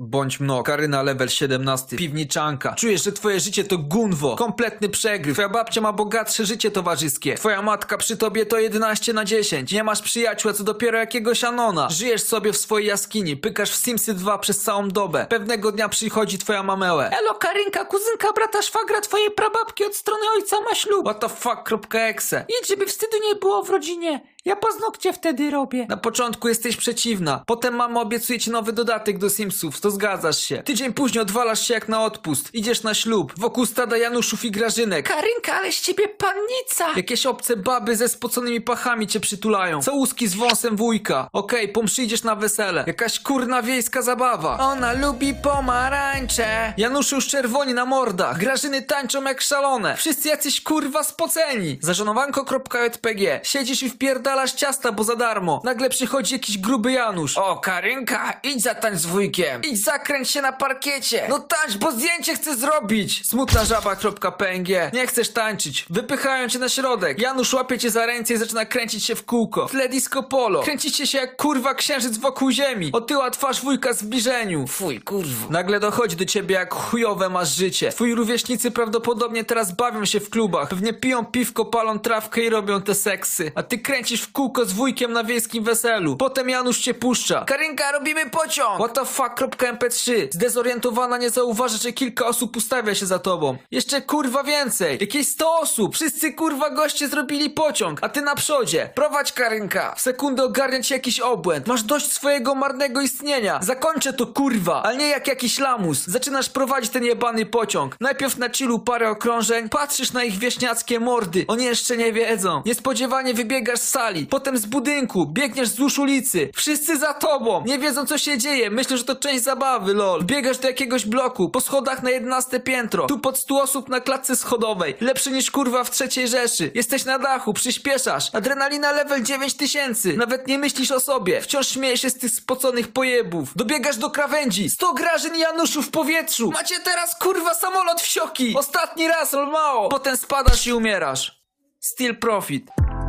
Bądź mno, Karyna level 17, piwniczanka. Czujesz, że twoje życie to gunwo, kompletny przegryw. Twoja babcia ma bogatsze życie towarzyskie. Twoja matka przy tobie to 11 na 10. Nie masz przyjaciół, co dopiero jakiegoś Anona. Żyjesz sobie w swojej jaskini, pykasz w Simsy 2 przez całą dobę. Pewnego dnia przychodzi twoja mamełę. Elo, Karynka, kuzynka brata szwagra twojej prababki od strony ojca ma ślub. What the fuck.exe. Idź, żeby wstydu nie było w rodzinie. Ja paznokcie wtedy robię. Na początku jesteś przeciwna, potem mama obiecuje ci nowy dodatek do Simsów, to zgadzasz się. Tydzień później odwalasz się jak na odpust, idziesz na ślub, wokół stada Januszów i Grażynek. Karynka, ale z ciebie pannica. Jakieś obce baby ze spoconymi pachami cię przytulają. Całuski z wąsem wujka. Okej, okay, przyjdziesz na wesele. Jakaś kurna wiejska zabawa. Ona lubi pomarańcze. Januszy już czerwoni na mordach. Grażyny tańczą jak szalone. Wszyscy jacyś kurwa spoceni. Zażenowanko.jpg Siedzisz i wpierdalasz ciasta, bo za darmo. Nagle przychodzi jakiś gruby Janusz. O, Karynka, idź zatańcz z wujkiem. Idź zakręć się na parkiecie. No tańcz, bo zdjęcie chcę zrobić. Smutna żaba.png Nie chcesz tańczyć. Wypychają cię na środek. Janusz łapie cię za ręce i zaczyna kręcić się w kółko. W tle disco polo. Kręcicie się jak kurwa księżyc wokół ziemi. Otyła twarz wujka w zbliżeniu. Fuj, kurwa. Nagle dochodzi do ciebie jak chujowe masz życie. Twoi rówieśnicy prawdopodobnie teraz bawią się w klubach. Pewnie piją piwko, palą trawkę i robią te seksy. A ty kręcisz w kółko z wujkiem na wiejskim weselu. Potem Janusz cię puszcza. Karynka, robimy pociąg! What the fuck.mp3 Zdezorientowana nie zauważy, że kilka osób ustawia się za tobą. Jeszcze kurwa więcej. Jakieś 100 osób. Wszyscy kurwa goście zrobili pociąg, a ty na przodzie. Prowadź Karynka. W sekundę ogarnia ci jakiś obłęd. Masz dość swojego marnego istnienia. Zakończę to kurwa, ale nie jak jakiś lamus. Zaczynasz prowadzić ten jebany pociąg. Najpierw na chillu parę okrążeń, patrzysz na ich wieśniackie mordy. Oni jeszcze nie wiedzą. Niespodziewanie wybiegasz z sali, potem z budynku, biegniesz wzdłuż ulicy. Wszyscy za tobą. Nie wiedzą co się dzieje. Myślą, że to część zabawy, lol. Biegasz do jakiegoś bloku, po schodach na 11 piętro. Tu pod 100 osób na klatce schodowej. Lepszy niż kurwa w trzeciej Rzeszy. Jesteś na dachu, przyspieszasz. Adrenalina level 9000. Nawet nie myślisz o sobie. Wciąż śmiejesz się z tych spoconych pojebów. Dobiegasz do krawędzi. 100 grażyn Januszu w powietrzu. Macie teraz kurwa samolot wsioki. Ostatni raz, lol mało. Potem spadasz i umierasz. Still profit.